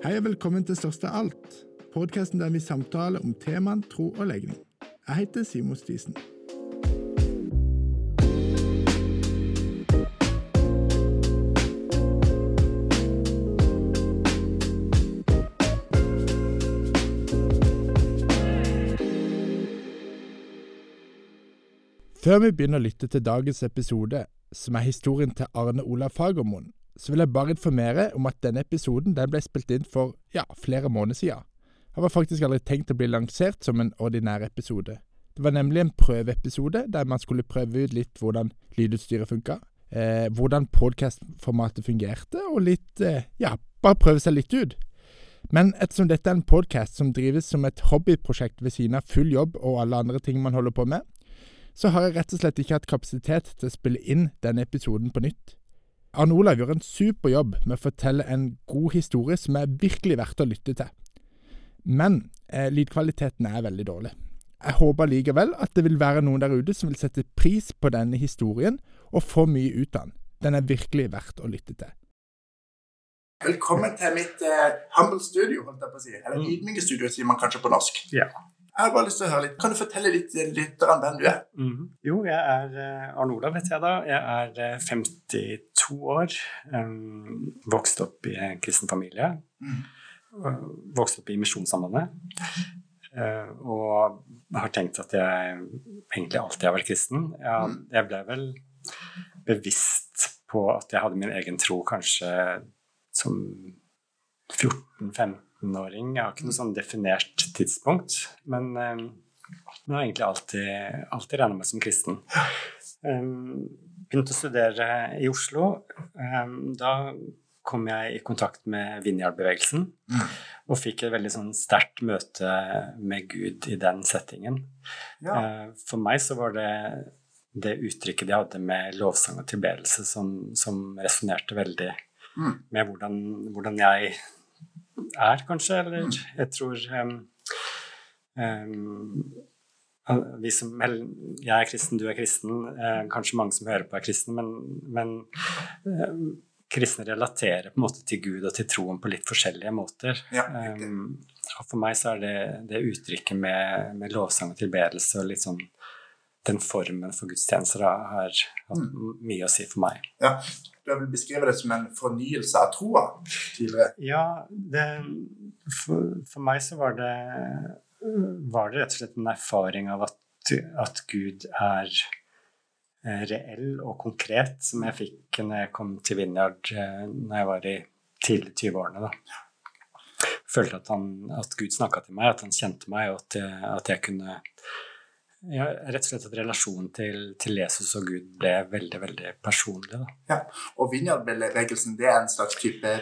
Hei og velkommen til Største alt, podkasten der vi samtaler om temaen tro og legning. Jeg heter Simon Stisen. Før vi begynner å lytte til dagens episode, som er historien til Arne Olav Fagermoen, så vil jeg bare informere om at denne episoden den ble spilt inn for ja, flere måneder siden. Jeg var faktisk aldri tenkt å bli lansert som en ordinær episode. Det var nemlig en prøveepisode der man skulle prøve ut litt hvordan lydutstyret funka, eh, hvordan podkastformatet fungerte, og litt eh, ja, bare prøve seg litt ut. Men ettersom dette er en podkast som drives som et hobbyprosjekt ved siden av full jobb og alle andre ting man holder på med, så har jeg rett og slett ikke hatt kapasitet til å spille inn denne episoden på nytt. Arne Olav gjør en super jobb med å fortelle en god historie som er virkelig verdt å lytte til. Men eh, lydkvaliteten er veldig dårlig. Jeg håper likevel at det vil være noen der ute som vil sette pris på denne historien og få mye ut av den. Den er virkelig verdt å lytte til. Velkommen til mitt eh, humble studio, holdt jeg på å si. Eller mm. ydmyke studio, sier man kanskje på norsk. Ja. Jeg har bare lyst til å høre litt. Kan du fortelle litt litt om hvem du er? Mm. Jo, jeg er uh, Arne Olav, heter jeg da. Jeg er uh, 52 år. Um, vokst opp i en kristen familie. Mm. Uh, vokst opp i Misjonssambandet. og har tenkt at jeg egentlig alltid har vært kristen. Jeg, mm. jeg ble vel bevisst på at jeg hadde min egen tro kanskje som 14-15 18-åring. Jeg har ikke noe sånn definert tidspunkt, men um, jeg har egentlig alltid, alltid regna meg som kristen. Um, begynte å studere i Oslo. Um, da kom jeg i kontakt med Vinjard-bevegelsen mm. og fikk et veldig sånn sterkt møte med Gud i den settingen. Ja. Uh, for meg så var det det uttrykket de hadde med lovsang og tilbedelse, som, som resonnerte veldig mm. med hvordan, hvordan jeg er, kanskje. Eller jeg tror um, um, vi som, jeg er kristen, du er kristen. Uh, kanskje mange som hører på, er kristne, men, men um, kristne relaterer på en måte til Gud og til troen på litt forskjellige måter. Ja, um, og for meg så er det, det uttrykket med, med, lovsang og tilbedelse og litt sånn den formen for gudstjenester har hatt mm. mye å si for meg. Ja, du har vel beskrevet det som en fornyelse av troa tidligere? Ja, det, for, for, meg så var det, var det rett og slett en erfaring av at, at Gud er eh, reell og konkret, som jeg fikk når jeg kom til Vinjard eh, når jeg var i tidlig 20-årene. Følte at, han, at Gud snakka til meg, at han kjente meg, og at at jeg kunne ja, rett og slett at relasjonen til, til, Jesus og Gud ble veldig veldig personlig. Da. Ja, Og Vinjardbevegelsen, det er en slags type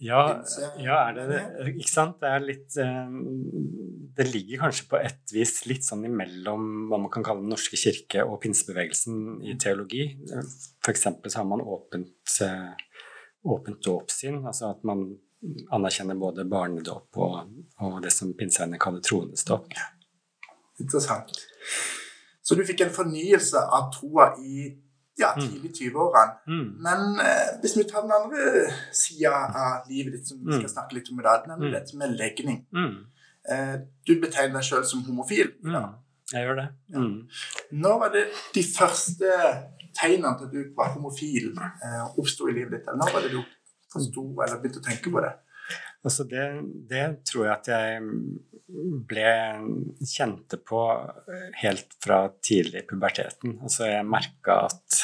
ja, ja, er det det? Ikke sant? Det er litt eh, Det ligger kanskje på et vis litt sånn imellom hva man kan kalle Den norske kirke og pinsebevegelsen i teologi. For eksempel så har man åpent, eh, åpent dåpssyn, altså at man anerkjenner både barnedåp og, og det som pinsevenner kaller troendesdåp. Interessant. Så du fikk en fornyelse av troa i ja, mm. tidlig 20-årene. Mm. Men eh, hvis vi tar den andre sida av livet ditt, som vi skal mm. snakke litt om i dag, nemlig mm. dette med legning. Mm. Eh, du betegner deg sjøl som homofil. Ja. Jeg gjør det. Ja. Når var det de første tegnene til at du var homofil, eh, oppsto i livet ditt? Eller når var det du forsto eller begynte å tenke på det? Altså det, det, tror jeg at jeg ble kjente på helt fra tidlig i puberteten. Altså jeg merka at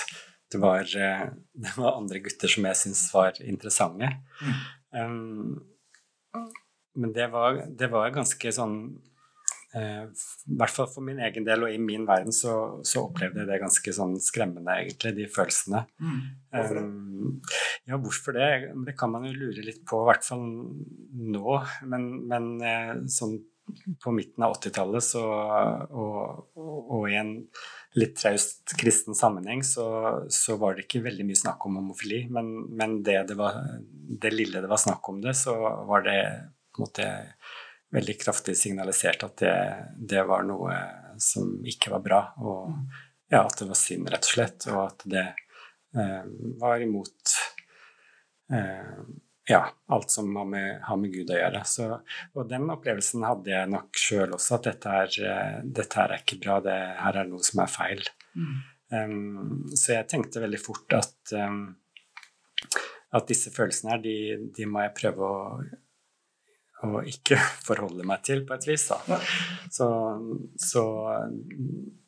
det var, det var, andre gutter som jeg syntes var interessante. Mm. Um, men det var, det var ganske sånn Eh, I hvert fall for min egen del og i min verden så, så opplevde jeg det ganske sånn skremmende, egentlig, de følelsene. Mm. Hvorfor det? Um, ja, hvorfor det? Det kan man jo lure litt på, i hvert fall nå. Men, men eh, sånn på midten av 80-tallet og, og, og, i en litt traust kristen sammenheng så, så, var det ikke veldig mye snakk om homofili. Men, men det, det, var, det lille det var snakk om det, så var det på en måte veldig kraftig signalisert at det, det, var noe som ikke var bra. Og ja, at det var synd, rett og slett. Og at det eh, var imot eh, ja, alt som har med, har med, Gud å gjøre. Så, og den opplevelsen hadde jeg nok sjøl også, at dette er, dette her er ikke bra, det her er noe som er feil. Mm. Um, så jeg tenkte veldig fort at, um, at disse følelsene her, de, de, må jeg prøve å, å ikke forholde meg til, på et vis. Da. Så, så,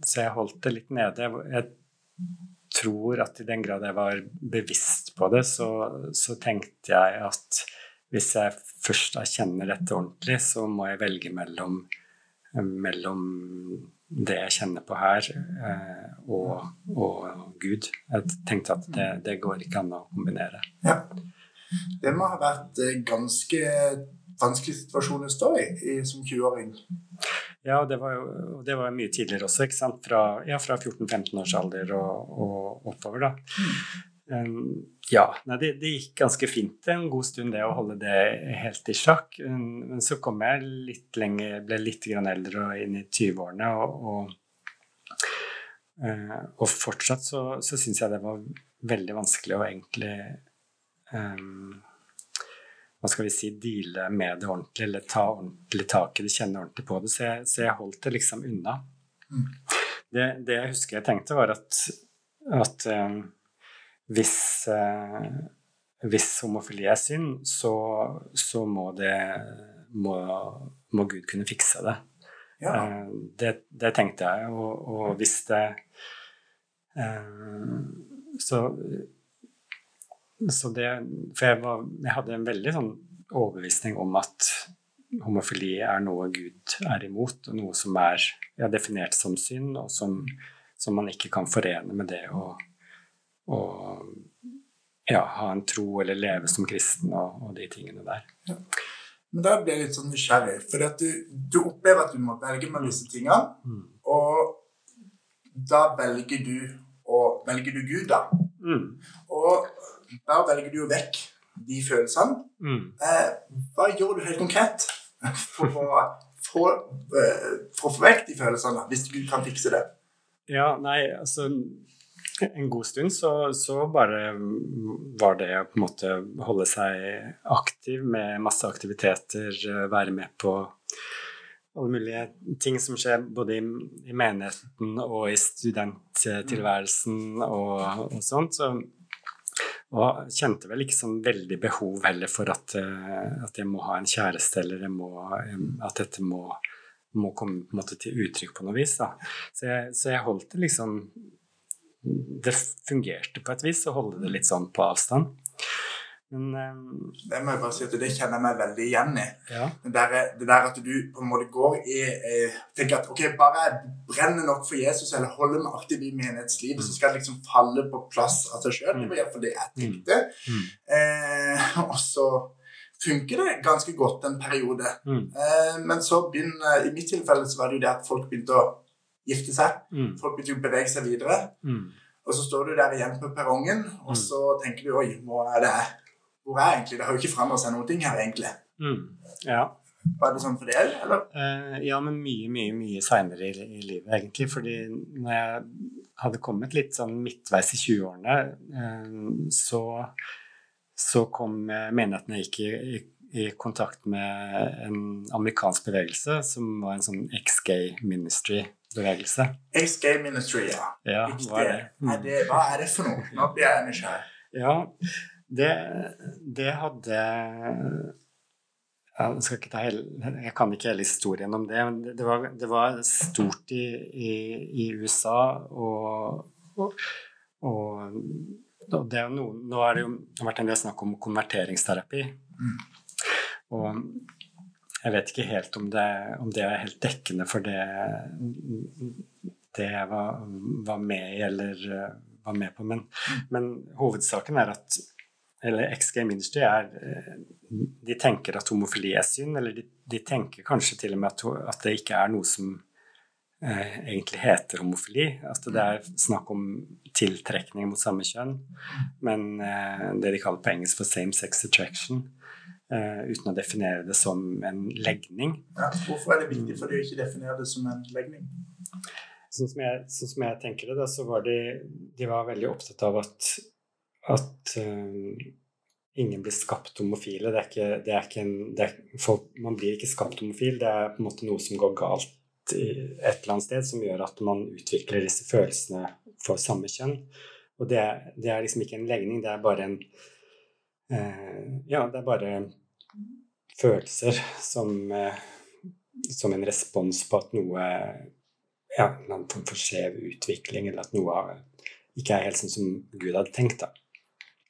så, jeg holdt det litt nede. Jeg tror at i den grad jeg var bevisst på det, så, så tenkte jeg at hvis jeg først kjenner dette ordentlig, så må jeg velge mellom, mellom det jeg kjenner på her, eh, og, og, Gud. Jeg tenkte at det, det, går ikke an å kombinere. Ja. Det må ha vært eh, ganske vanskelig situasjon å stå i, i som 20-åring. Ja, det var jo det var mye tidligere også, ikke sant? Fra, ja, fra 14-15 års alder og, og oppover, da. Um, ja, nei, det, det, gikk ganske fint en god stund, det å holde det helt i sjakk. Men så kom jeg litt lenger, ble litt grann eldre og inn i 20-årene, og, og, uh, og, fortsatt så, så syns jeg det var veldig vanskelig å egentlig um, hva skal vi si, deale med det ordentlig, eller ta ordentlig tak i det, kjenne ordentlig på det. Så jeg, så jeg holdt det liksom unna. Mm. Det, det, jeg husker jeg tenkte, var at, at um, hvis, uh, hvis homofili er synd, så, så må det må, må, Gud kunne fikse det. Ja. Uh, det, det, tenkte jeg, og, og hvis det uh, Så så det, for jeg, var, jeg, hadde en veldig sånn overbevisning om at homofili er noe Gud er imot, og noe som er ja, definert som synd, og som, som, man ikke kan forene med det å, å ja, ha en tro eller leve som kristen og, og de tingene der. Ja. Men da blir jeg litt sånn nysgjerrig, for du, du, opplever at du må velge mellom disse tingene, mm. og da velger du og velger du Gud, da. Mm. Og da velger du jo vekk de følelsene. Mm. Eh, hva gjør du helt konkret for å få, eh, få vekk de følelsene, hvis du kan fikse det? Ja, nei, altså en god stund så, så, bare var det å på en måte holde seg aktiv med masse aktiviteter, eh, være med på alle mulige ting som skjer både i, i menigheten og i studenttilværelsen og, og sånt. Så og kjente vel ikke sånn veldig behov heller for at, eh, at jeg må ha en kjæreste, eller må, at dette må, må komme til uttrykk på noe vis. Da. Så, jeg, så jeg holdt det liksom Det fungerte på et vis å holde det litt sånn på avstand. Men um, Det må jeg bare si at det kjenner jeg meg veldig igjen i. Ja. Det, der, det, der, at du på en måte går i eh, tenker at ok, bare jeg brenner nok for Jesus eller holder meg aktiv i menighetslivet, mm. så skal det liksom falle på plass av seg sjøl. Det var iallfall det jeg mm. tenkte. Mm. Eh, og så funker det ganske godt en periode. Mm. Eh, men så begynner I mitt tilfelle så var det jo det at folk begynte å gifte seg. Mm. Folk begynte å bevege seg videre. Mm. Og så står du der igjen på perrongen, og så tenker du oi, nå er det hvor er egentlig? Det har jo ikke forandret seg noen ting her, egentlig. Mm. Ja. Var det sånn for deg, eller? Uh, ja, men mye, mye mye seinere i, i, livet, egentlig. Fordi når jeg hadde kommet litt sånn midtveis i 20-årene, uh, så, så kom menigheten jeg gikk i, i, i, kontakt med en amerikansk bevegelse som var en sånn ex-gay ministry-bevegelse. Ex-gay ministry, ja. ja hva, er det? Mm. Er det, hva er det for noe? Nå blir jeg nysgjerrig. Ja, det, det hadde jeg, hele, jeg kan ikke hele historien om det, men det var, det var stort i, i, i USA, og, og, og, det er noe, Nå har det jo vært en del snakk om konverteringsterapi. Mm. Og jeg vet ikke helt om det, om det, er helt dekkende for det, det jeg var, var med i eller var med på, men, men hovedsaken er at eller X Game Industry er eh, De tenker at homofili er synd, eller de, de, tenker kanskje til og med at, at det ikke er noe som eh, egentlig heter homofili. At det er snakk om tiltrekning mot samme kjønn, men eh, det de kaller på engelsk for same sex attraction. Eh, uten å definere det som en legning. Ja, hvorfor er det viktig for de å ikke definere det som en legning? Sånn som jeg, sånn som jeg tenker det, da, så var de, de var veldig opptatt av at at uh, ingen blir skapt homofile. Det er ikke, det er ikke en, det er, folk, man blir ikke skapt homofil. Det er på en måte noe som går galt et eller annet sted, som gjør at man utvikler disse følelsene for samme kjønn. Og det, det er liksom ikke en legning, det er bare en uh, Ja, det er bare følelser som, uh, som en respons på at noe Ja, en form for skjev utvikling, eller at noe ikke er helt sånn som Gud hadde tenkt, da.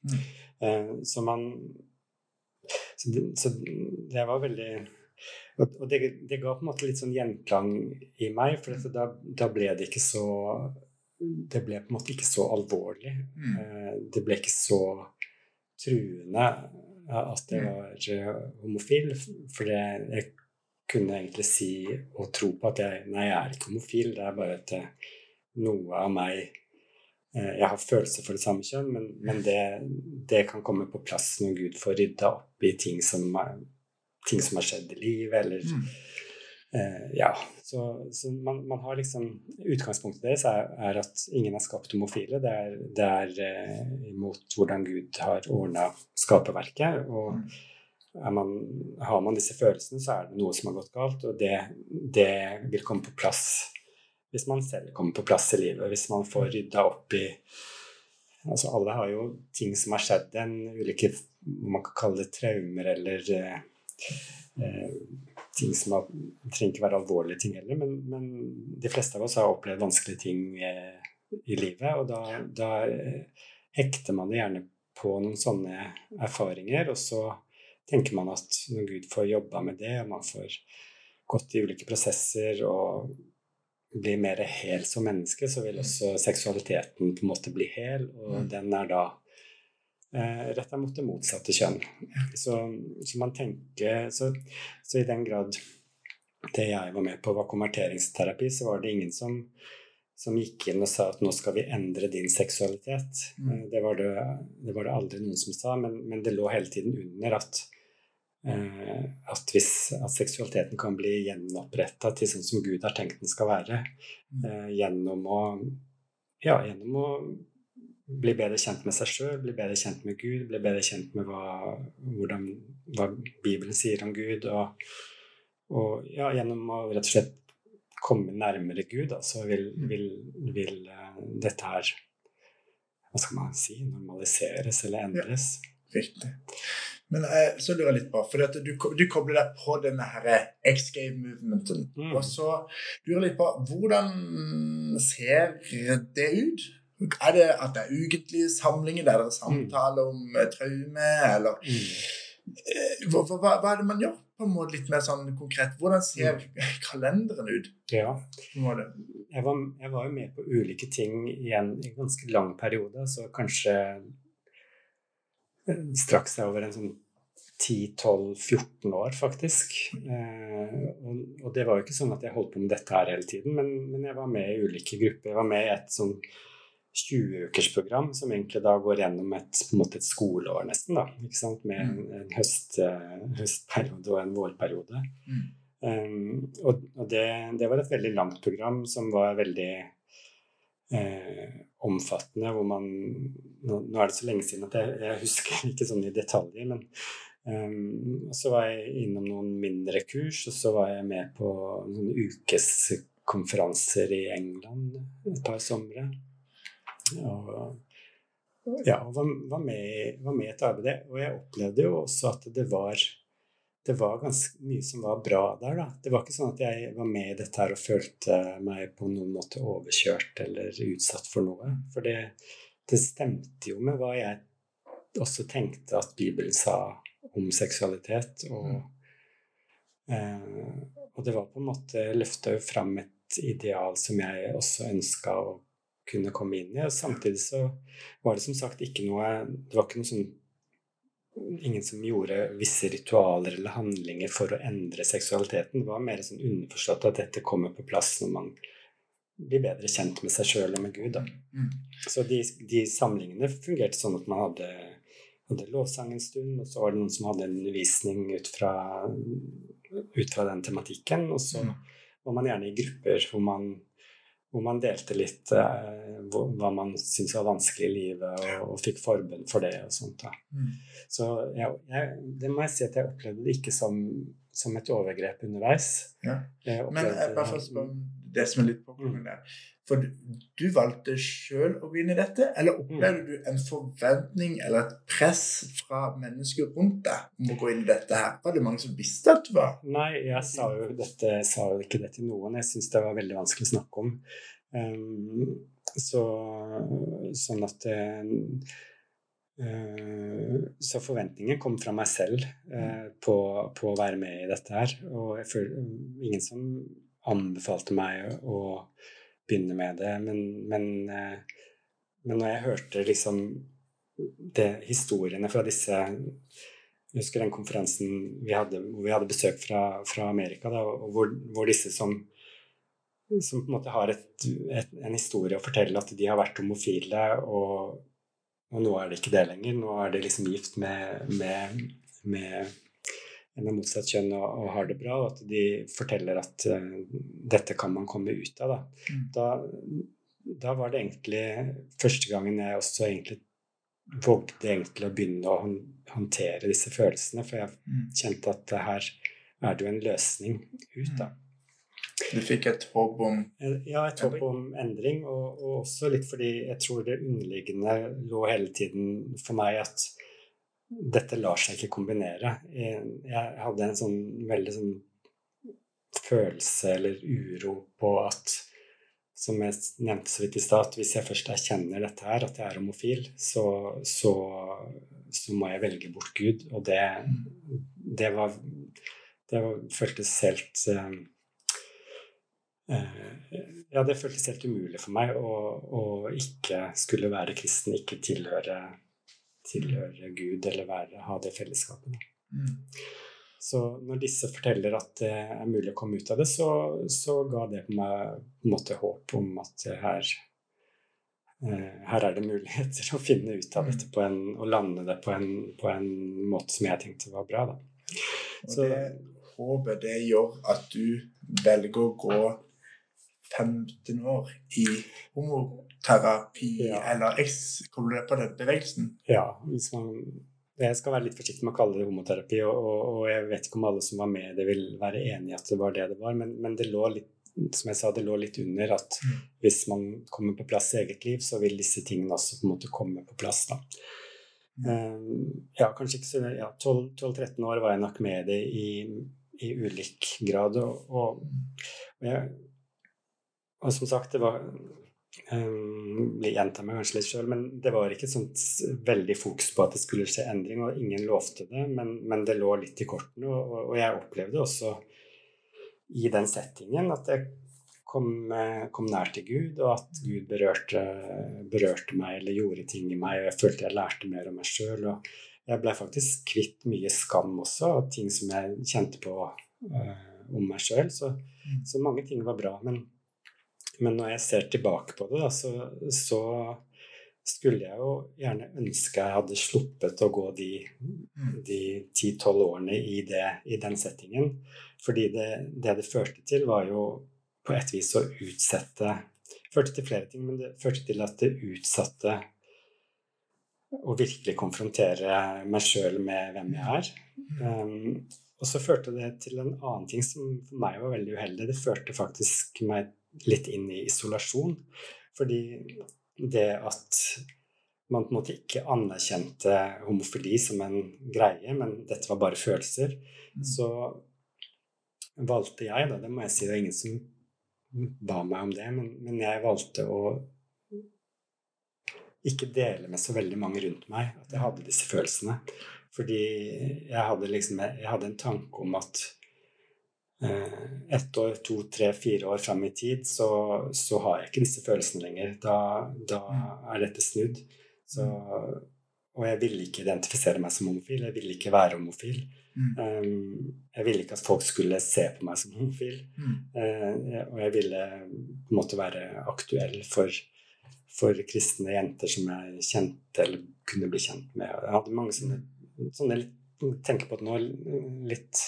Mm. Eh, så man så det, så det, var veldig Og det, det, ga på en måte litt sånn gjenklang i meg, for da, da, ble det ikke så Det ble på en måte ikke så alvorlig. Mm. Eh, det ble ikke så truende at jeg mm. var eh, homofil, for jeg kunne egentlig si og tro på at jeg Nei, jeg er ikke homofil, det er bare at noe av meg jeg har følelser for det samme kjønn, men, men det, det, kan komme på plass når Gud får rydda opp i ting som, er, ting som har skjedd i livet, eller mm. eh, Ja. Så, så man, man, har liksom Utgangspunktet deres er, er, at ingen er skapt homofile. Det er, det er eh, imot hvordan Gud har ordna skaperverket. Og mm. man, har man disse følelsene, så er det noe som har gått galt, og det, det vil komme på plass hvis man selv kommer på plass i livet, hvis man får rydda opp i altså Alle har jo ting som har skjedd en, ulike man kan kalle det traumer eller eh, eh, ting som har, trenger ikke være alvorlige ting heller, men, men, de fleste av oss har opplevd vanskelige ting eh, i livet, og da, da eh, hekter man det gjerne på noen sånne erfaringer, og så tenker man at når Gud får jobba med det, og man får gått i ulike prosesser og blir mer hel som menneske, så vil også seksualiteten på en måte bli hel, og mm. den er da eh, retta mot det motsatte kjønn. Så, så man tenker så, så, i den grad det jeg var med på, var konverteringsterapi, så var det ingen som, som gikk inn og sa at nå skal vi endre din seksualitet. Mm. Eh, det, var det, det, var det, aldri noen som sa, men, men det lå hele tiden under at at, hvis, at seksualiteten kan bli gjenoppretta til sånn som Gud har tenkt den skal være, mm. eh, gjennom å ja, gjennom å bli bedre kjent med seg sjøl, bli bedre kjent med Gud, bli bedre kjent med hva, hvordan, hva Bibelen sier om Gud, og, og ja, gjennom å rett og slett komme nærmere Gud, da, så vil, mm. vil, vil uh, dette her Hva skal man si? Normaliseres eller endres. Ja, riktig. Men eh, så lurer jeg litt på, for du, du kobler deg på denne her X Game-movementen. Mm. Og så lurer jeg litt på hvordan ser det ut? Er det at det er ukentlige samlinger der det er samtaler om eh, traume, eller mm. eh, hva, hva, hva, er det man gjør? på en måte litt mer sånn konkret. Hvordan ser mm. kalenderen ut? Ja. Jeg var, jeg var, jo med på ulike ting i en, i en ganske lang periode, så kanskje strakk seg over en sånn 10-12-14 år, faktisk. Eh, og, og, det var jo ikke sånn at jeg holdt på med dette her hele tiden, men, men jeg var med i ulike grupper. Jeg var med i et sånn 20-ukersprogram som egentlig da går gjennom et, på en måte et skoleår, nesten. da, ikke sant? Med en, mm. en høst, uh, høstperiode og en vårperiode. Mm. Um, og, og det, det, var et veldig langt program som var veldig eh, omfattende, hvor man nå, nå, er det så lenge siden at jeg, jeg husker ikke sånn i detaljer, men um, så var jeg innom noen mindre kurs, og så var jeg med på noen ukeskonferanser i England et par somre. Og, ja, var, var, med, var med i et arbeid. Og jeg opplevde jo også at det var det var ganske mye som var bra der. da. Det var ikke sånn at jeg var med i dette her og følte meg på noen måte overkjørt eller utsatt for noe. For det, det stemte jo med hva jeg også tenkte at Bibelen sa om seksualitet. Og, mm. eh, og det var på en måte løfta jo fram et ideal som jeg også ønska å kunne komme inn i. Og samtidig så var det som sagt ikke noe Det var ikke noe sånn ingen som gjorde visse ritualer eller handlinger for å endre seksualiteten. Det var mer sånn underforstått at dette kommer på plass når man blir bedre kjent med seg sjøl og med Gud. Mm. Så de, de, samlingene fungerte sånn at man hadde, hadde lovsang en stund, og så var det noen som hadde en undervisning ut fra, ut fra den tematikken, og så mm. var man gjerne i grupper hvor man, hvor man delte litt eh, hva man syntes var vanskelig i livet, og, og fikk forbund for det og sånt. Mm. Så ja, jeg, det må jeg si at jeg opplevde det ikke som, som et overgrep underveis. Ja. Men jeg bare for å spørre det som er litt på mm. der. For du, valgte sjøl å gå inn i dette, eller opplevde mm. du en forventning eller et press fra mennesker rundt deg om å gå inn i dette her? Var det mange som visste at du var Nei, jeg sa jo, dette, sa jo ikke det til noen. Jeg syns det var veldig vanskelig å snakke om. Um, så, sånn at uh, Så forventningen kom fra meg selv uh, på, på, å være med i dette her. Og jeg føler ingen som anbefalte meg å begynne med det. Men, men, eh, men når jeg hørte liksom det, historiene fra disse Jeg husker den konferansen vi hadde, hvor vi hadde besøk fra, fra Amerika, da, hvor, hvor, disse som, som på en måte har et, et, en historie å fortelle at de har vært homofile, og, og nå er det ikke det lenger. Nå er de liksom gift med, med, med med motsatt kjønn og, og, har det bra, og at de forteller at uh, dette kan man komme ut av. Da. Mm. da. Da, var det egentlig første gangen jeg også egentlig vågde egentlig å begynne å håndtere disse følelsene, for jeg mm. kjente at her er det jo en løsning ut, da. Mm. Du fikk et håp om Ja, et håp om endring, og, og også litt fordi jeg tror det underliggende lå hele tiden for meg at dette lar seg ikke kombinere. Jeg hadde en sånn veldig sånn følelse eller uro på at som jeg nevnte så vidt i stad, hvis jeg først erkjenner dette her, at jeg er homofil, så, så, så må jeg velge bort Gud. Og det, det var Det var, føltes helt uh, Ja, det føltes helt umulig for meg å, å ikke skulle være kristen, ikke tilhøre tilhøre Gud eller være, ha det fellesskapet. Mm. Så når disse forteller at det er mulig å komme ut av det, så, så ga det på meg på en måte håp om at her, eh, her er det muligheter å finne ut av dette på en, og lande det på en, på en måte som jeg tenkte var bra. Da. Og det håpet, det gjør at du velger å gå 15 år i homoterapi, ja. eller kommer du på den bevegelsen? Ja, hvis man jeg skal være litt forsiktig med å kalle det homoterapi, og, og, og, jeg vet ikke om alle som var med det, vil være enig i at det var det det var, men, men, det lå litt som jeg sa, det lå litt under at mm. hvis man kommer på plass i eget liv, så vil disse tingene også på en måte komme på plass. da. Mm. Um, ja, kanskje ikke så ja, 12-13 år var jeg nok med det i, i ulik grad. Og, og jeg og som sagt, det var um, Jeg gjentar meg kanskje litt sjøl, men det var ikke sånt veldig fokus på at det skulle skje endring, og ingen lovte det, men, men det lå litt i kortene. Og, og, jeg opplevde også i den settingen at jeg kom, kom, nær til Gud, og at Gud berørte, berørte, meg eller gjorde ting i meg, og jeg følte jeg lærte mer om meg sjøl. Og jeg ble faktisk kvitt mye skam også, og ting som jeg kjente på uh, om meg sjøl. Så, mm. så mange ting var bra. men men når jeg ser tilbake på det, da, så, så, skulle jeg jo gjerne ønske jeg hadde sluppet å gå de, de 10-12 årene i, det, i, den settingen. Fordi det, det, det førte til, var jo på et vis å utsette Førte til flere ting, men det førte til at det utsatte å virkelig konfrontere meg sjøl med hvem jeg er. Um, og så førte det til en annen ting som for meg var veldig uheldig. Det førte faktisk meg litt inn i isolasjon. Fordi det at man på en måte ikke anerkjente homofili som en greie, men dette var bare følelser, mm. så valgte jeg, da, det må jeg si, det er ingen som ba meg om det, men, men jeg valgte å ikke dele med så veldig mange rundt meg at jeg hadde disse følelsene. Fordi jeg hadde liksom jeg hadde en tanke om at ett år, to, tre, fire år fram i tid, så, så, har jeg ikke disse følelsene lenger. Da, da mm. er dette snudd. Så, og jeg ville ikke identifisere meg som homofil. Jeg ville ikke være homofil. Mm. Um, jeg ville ikke at folk skulle se på meg som homofil. Mm. Uh, og jeg ville på en måte være aktuell for, for kristne jenter som jeg kjente eller kunne bli kjent med. Jeg hadde mange sånne, sånne tenker på det nå, litt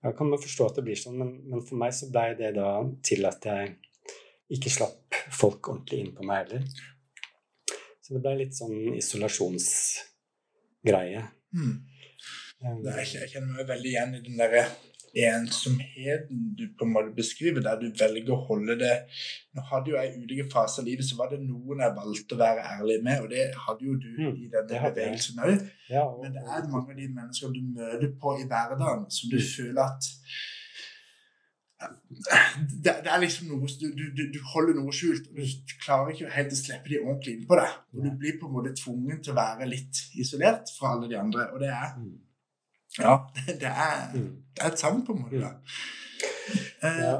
jeg kan forstå at det blir sånn, men, men for meg så blei det da til at jeg ikke slapp folk ordentlig inn på meg heller. Så det ble litt sånn isolasjonsgreie. Mm. Jeg kjenner meg veldig igjen i den derre ensomheten du på en måte beskriver, der du velger å holde det Nå hadde jo jeg i ulike faser av livet, så var det noen jeg valgte å være ærlig med, og det hadde jo du mm, i denne bevegelsen òg. Ja, Men det er mange av de menneskene du møter på i hverdagen, som du mm. føler at det, det, er liksom noe du, du, du, holder noe skjult. og Du klarer ikke helt å slippe de ordentlig innpå deg. Og du blir på en måte tvungen til å være litt isolert fra alle de andre. Og det er mm. Ja, det er, mm. det er et savn, på en måte. da. Ja,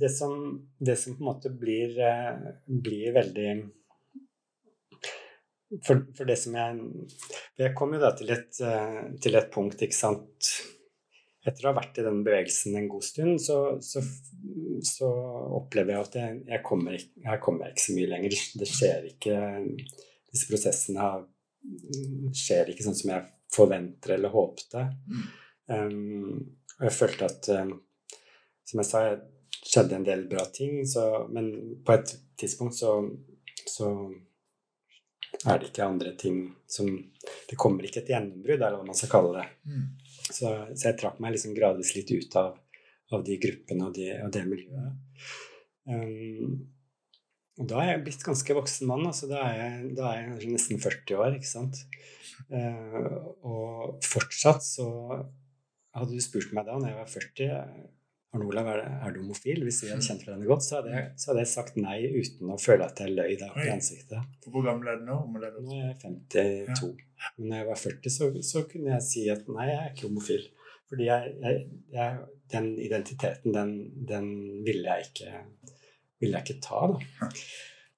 det, som, det som på en måte blir, eh, blir veldig for, for, det som jeg Jeg kom jo da til et, eh, til et punkt, ikke sant Etter å ha vært i den bevegelsen en god stund, så, så, så opplever jeg at jeg, jeg, kommer, jeg, kommer, ikke så mye lenger. Det skjer ikke Disse prosessene skjer ikke sånn som jeg forventer eller håpte. Um, og jeg følte at um, Som jeg sa, det skjedde en del bra ting, så, men på et tidspunkt så, så er det ikke andre ting som Det kommer ikke et gjennombrudd, eller hva man skal kalle det. Mm. Så, så, jeg trakk meg liksom gradvis litt ut av, av de gruppene og, de, og det miljøet. Um, og da er jeg blitt ganske voksen mann. altså Da er jeg, da er jeg nesten 40 år. ikke sant? Uh, og fortsatt så Hadde du spurt meg da når jeg var 40 Arne Olav, er, er, du homofil? Hvis vi hadde kjent hverandre godt, så hadde, jeg, så hadde, jeg, sagt nei uten å føle at jeg løy deg opp i ansiktet. Hvor gammel er du nå? Nå er jeg 52. Ja. Men når jeg var 40, så, så, kunne jeg si at nei, jeg er ikke homofil. Fordi jeg, den identiteten, den, den ville jeg ikke ville jeg ikke ta. Da.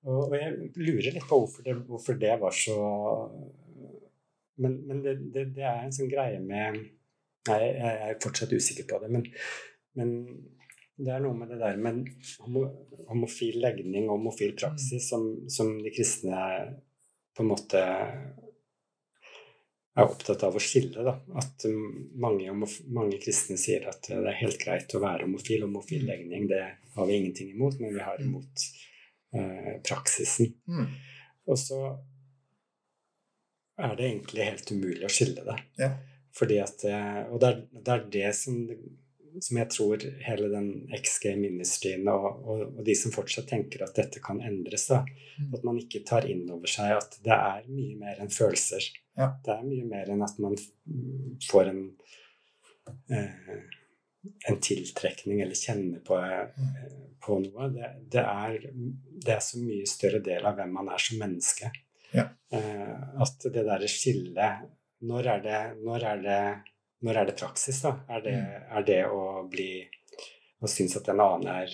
Og, og jeg lurer litt på hvorfor det, hvorfor det var så Men, men det, det, det, er en sånn greie med Nei, jeg er fortsatt usikker på det, men, men det er noe med det der med homofil legning og homofil praksis som, som, de kristne på en måte er opptatt av å skille. Da. At mange, mange, kristne sier at det er helt greit å være homofil. Homofil legning det har vi ingenting imot, men vi har imot eh, praksisen. Mm. Og så er det egentlig helt umulig å skille det. Ja. Fordi at, og det er, det er det som, som, jeg tror hele den XG-ministrien og, og, og, de som fortsatt tenker at dette kan endres, da, mm. at man ikke tar inn over seg at det er mye mer enn følelser. Ja. Det er mye mer enn at man får en eh, en tiltrekning eller kjenner på, eh, på noe. Det, det, er, det, er, så mye større del av hvem man er som menneske. Ja. Eh, at det derre skillet når er det, når er det, når er det praksis, da? Er det, mm. er det å bli Å synes at en annen er,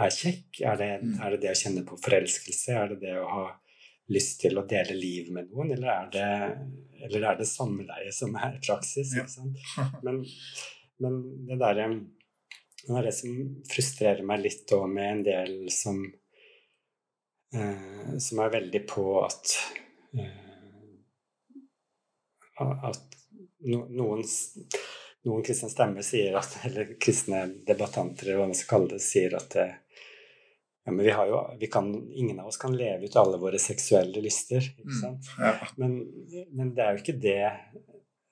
er kjekk? Er det, mm. er det, å kjenne på forelskelse? Er det det å ha lyst til å dele liv med noen, eller er det, eller er det samleie som er praksis? Ja. Men, men, det derre det er det som frustrerer meg litt òg med en del som eh, Som er veldig på at eh, At no, noen, noen kristne stemmer sier at Eller kristne debattanter, eller hva man skal kalle det, sier at det, eh, ja, men vi har jo, vi kan, ingen av oss kan leve ut alle våre seksuelle lyster. ikke mm, sant? Mm, ja. men, men, det er jo ikke det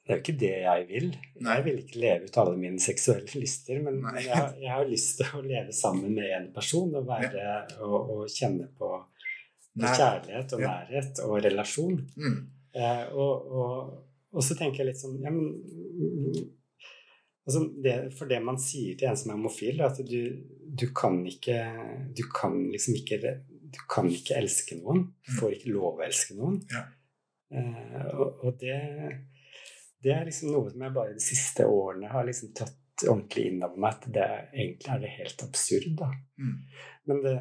det er jo ikke det jeg vil. Nei. Jeg vil ikke leve ut alle mine seksuelle lyster, men jeg, jeg, har lyst til å leve sammen med en person og, være, ja. og, og kjenne på kjærlighet og nærhet og relasjon. Mm. Eh, og, og, og, så tenker jeg litt sånn ja, men Altså det, for det man sier til en som er homofil, er at du, du kan ikke Du kan liksom ikke Du kan ikke elske noen. Du mm. får ikke lov å elske noen. Ja. Eh, og, og det, det er liksom noe som jeg bare de siste årene har liksom tatt ordentlig inn over meg. At det, egentlig er det helt absurd, da. Mm. Men det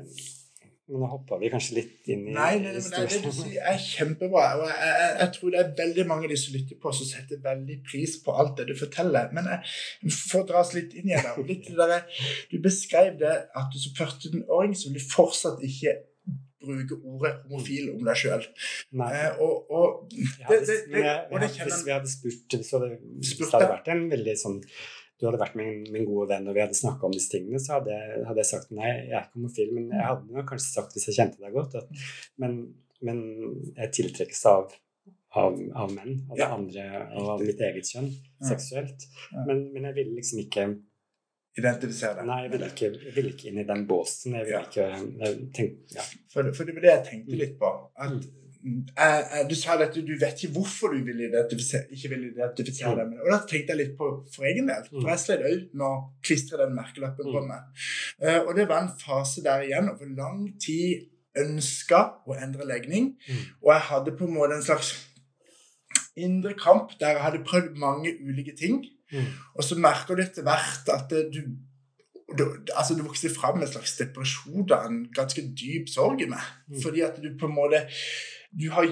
men nå hoppa vi kanskje litt inn i Nei, nei, nei det, du sier er kjempebra. og jeg, jeg, jeg, tror det er veldig mange av de som lytter på, som setter veldig pris på alt det du forteller. Men jeg får dra oss litt inn igjen. Litt der, du beskrev det at du som 14-åring så vil du fortsatt ikke bruke ordet homofil om deg sjøl. Eh, og, og, det, det, det, og det Hvis vi hadde spurt, så hadde, spurt det hadde vært en veldig sånn du hadde vært min, min, gode venn og vi hadde snakka om disse tingene, så hadde, hadde, jeg sagt nei, jeg er ikke homofil. Men jeg hadde nok kanskje sagt hvis jeg kjente deg godt, at, men, men, jeg tiltrekkes av, av, av menn, av det andre, av mitt eget kjønn, seksuelt. Men, men jeg ville liksom ikke identifisere deg. Nei, jeg vil ikke, vil ikke, inn i den båsen. Jeg vil ikke jeg tenk, ja. for, for, det var det jeg tenkte litt på. at mm du sa at du vet ikke hvorfor du vil ikke vil identifisere deg med det. Og da tenkte jeg litt på for egen del. For jeg slet òg med å klistre den merkelappen på meg. Eh, og det var en fase der igjen over lang tid ønska å endre legning. Og jeg hadde på en måte en slags indre kamp der jeg hadde prøvd mange ulike ting. Og så merker du etter hvert at du du altså du vokser fram en slags depresjon og en ganske dyp sorg i meg. Fordi at du på en måte du har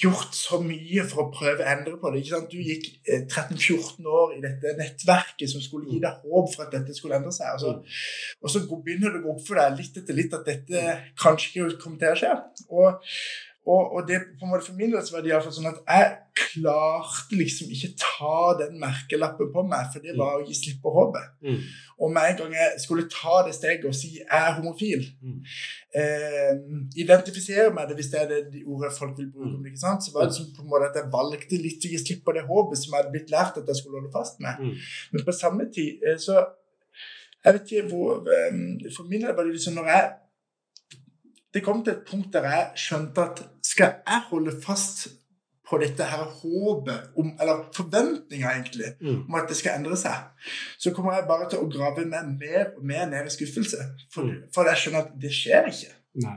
gjort så mye for å prøve å endre på det. ikke sant? Du gikk 13-14 eh, år i dette nettverket som skulle gi deg håp for at dette skulle endre seg. Og så, og så begynner det å gå opp for deg litt etter litt at dette kanskje ikke kommer til å skje. Og og, og, det på en måte for min del var det iallfall sånn at jeg klarte liksom ikke ta den merkelappen på meg, for det var å gi slipp på håpet. Mm. Og med en gang jeg skulle ta det steget og si jeg er homofil, mm. eh, identifisere meg det hvis det er det de ordet folk vil bruke, mm. ikke sant? så var det som på en måte at jeg valgte litt å gi slipp på det håpet som jeg hadde blitt lært at jeg skulle holde fast med. Mm. Men på samme tid eh, så jeg vet ikke hvor eh, For min del var det liksom når jeg det kom til et punkt der jeg skjønte at skal jeg holde fast på dette her håpet, om, eller forventninga egentlig, mm. om at det skal endre seg, så kommer jeg bare til å grave meg mer og mer ned i skuffelse. For, mm. for jeg skjønner at det skjer ikke. Nei.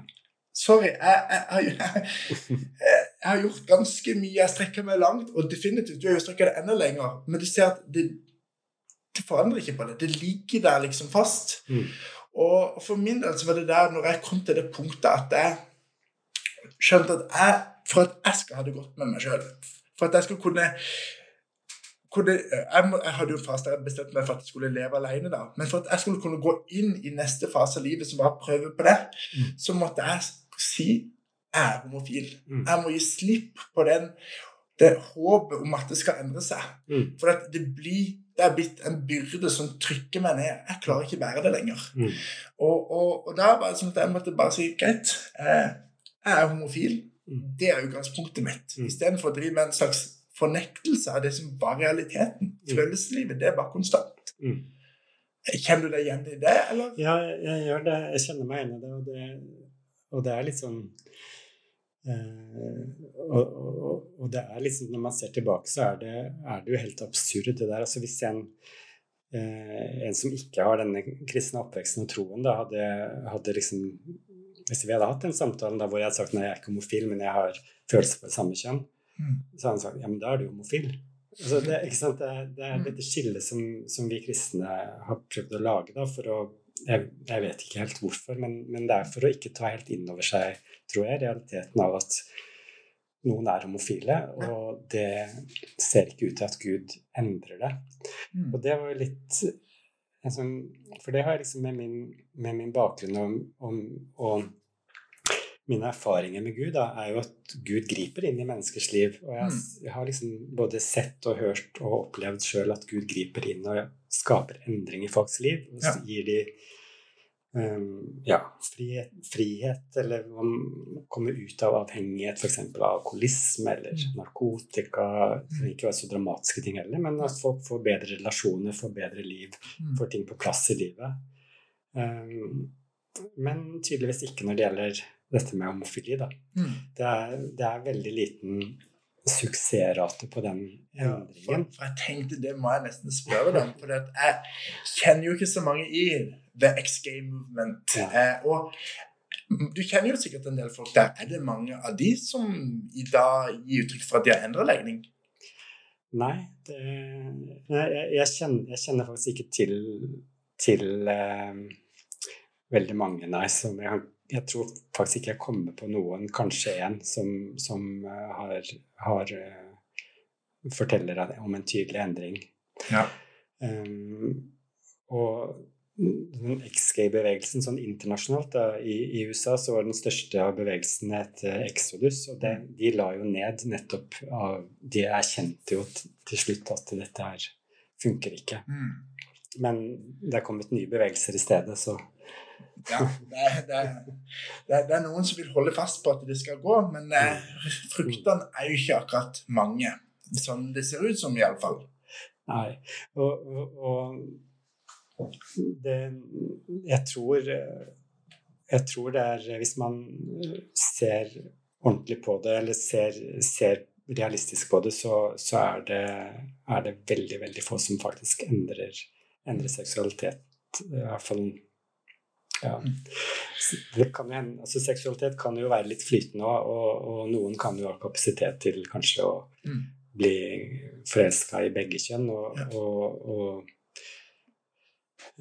Sorry, jeg, jeg, jeg, jeg, har gjort ganske mye. Jeg strekker meg langt, og definitivt du har jo strekka det enda lenger. Men du ser at det, det forandrer ikke på det. Det ligger der liksom fast. Mm. Og for min del så var det der når jeg kom til det punktet at jeg skjønte at jeg, for at jeg skal ha det godt med meg sjøl For at jeg skulle kunne, jeg, jeg, hadde jo fast jeg bestemt meg for at jeg skulle leve alene, da. Men for at jeg skulle kunne gå inn i neste fase av livet, som var prøve på det, mm. så måtte jeg si jeg er homofil. Mm. Jeg må gi slipp på den, det håpet om at det skal endre seg. Mm. For det blir det er blitt en byrde som trykker meg ned. Jeg klarer ikke å bære det lenger. Mm. Og, og, og, da var det sånn at jeg måtte bare si greit, jeg, jeg er homofil. Mm. Det er utgangspunktet mitt. Mm. Istedenfor å drive med en slags fornektelse av det som var realiteten. Mm. Følelseslivet, det bare konstant. Kjenner du deg igjen i det, eller? Ja, jeg gjør det. Jeg kjenner meg igjen i det. Og det, og det er litt sånn Uh, og, og, og, det er liksom, når man ser tilbake, så er det, er det jo helt absurd, det der. Altså hvis en, uh, en som ikke har denne kristne oppveksten og troen, da hadde, hadde liksom Hvis vi hadde hatt den samtalen da hvor jeg hadde sagt nei, jeg er ikke homofil, men jeg har følelser for det samme kjønn, mm. så hadde han sagt ja, men da er du homofil. Altså det, det, det, er, mm. dette skillet som, som, vi kristne har prøvd å lage da, for å jeg, jeg, vet ikke helt hvorfor, men, men, det er for å ikke ta helt inn over seg, tror jeg, realiteten av at noen er homofile, og det ser ikke ut til at Gud endrer det. Mm. Og det var jo litt sånn, For det har jeg liksom med min, med min bakgrunn om, om, og mine erfaringer med Gud da, er jo at Gud griper inn i menneskers liv. Og jeg, mm. jeg har liksom både sett og hørt og opplevd sjøl at Gud griper inn og skaper endring i folks liv. Og gir de um, ja, frihet, frihet, eller komme ut av avhengighet, f.eks. av alkoholisme eller mm. narkotika. Det kan ikke være så dramatiske ting heller, men at folk får bedre relasjoner, får bedre liv, mm. får ting på plass i livet. Um, men tydeligvis ikke når det gjelder dette med homofili. Da. Mm. Det, er, det er veldig liten suksessrate på den endringen? Ja, for, jeg tenkte det må jeg nesten spørre deg om. For jeg kjenner jo ikke så mange i The X Game Movement. Ja. Eh, og du kjenner jo sikkert en del folk der. Er det mange av de som i dag gir uttrykk for at de har endret legning? Nei, det, jeg, jeg, kjenner, jeg, kjenner, faktisk ikke til, til eh, veldig mange, nei, som jeg har jeg tror faktisk ikke jeg kommer på noen, kanskje én, som, som uh, har, har uh, forteller om en tydelig endring. Ja. Um, og den XG-bevegelsen sånn internasjonalt da, i, i, USA så var den største av bevegelsene et Exodus, og det, de la jo ned nettopp av De erkjente jo til slutt at dette her funker ikke. Mm. Men det er kommet nye bevegelser i stedet, så ja, det det, er, det er, noen som vil holde fast på at det skal gå, men eh, fruktene er jo ikke akkurat mange. Sånn det ser ut som, iallfall. Nei. Og, og, og det Jeg tror Jeg tror det er Hvis man ser ordentlig på det, eller ser, ser realistisk på det, så, så er, det, er, det, veldig, veldig få som faktisk endrer, endrer seksualitet. I hvert fall ja. Kan jo, altså, seksualitet kan jo være litt flytende, og, og, noen kan jo ha kapasitet til kanskje å mm. bli forelska i begge kjønn. Og, ja. og,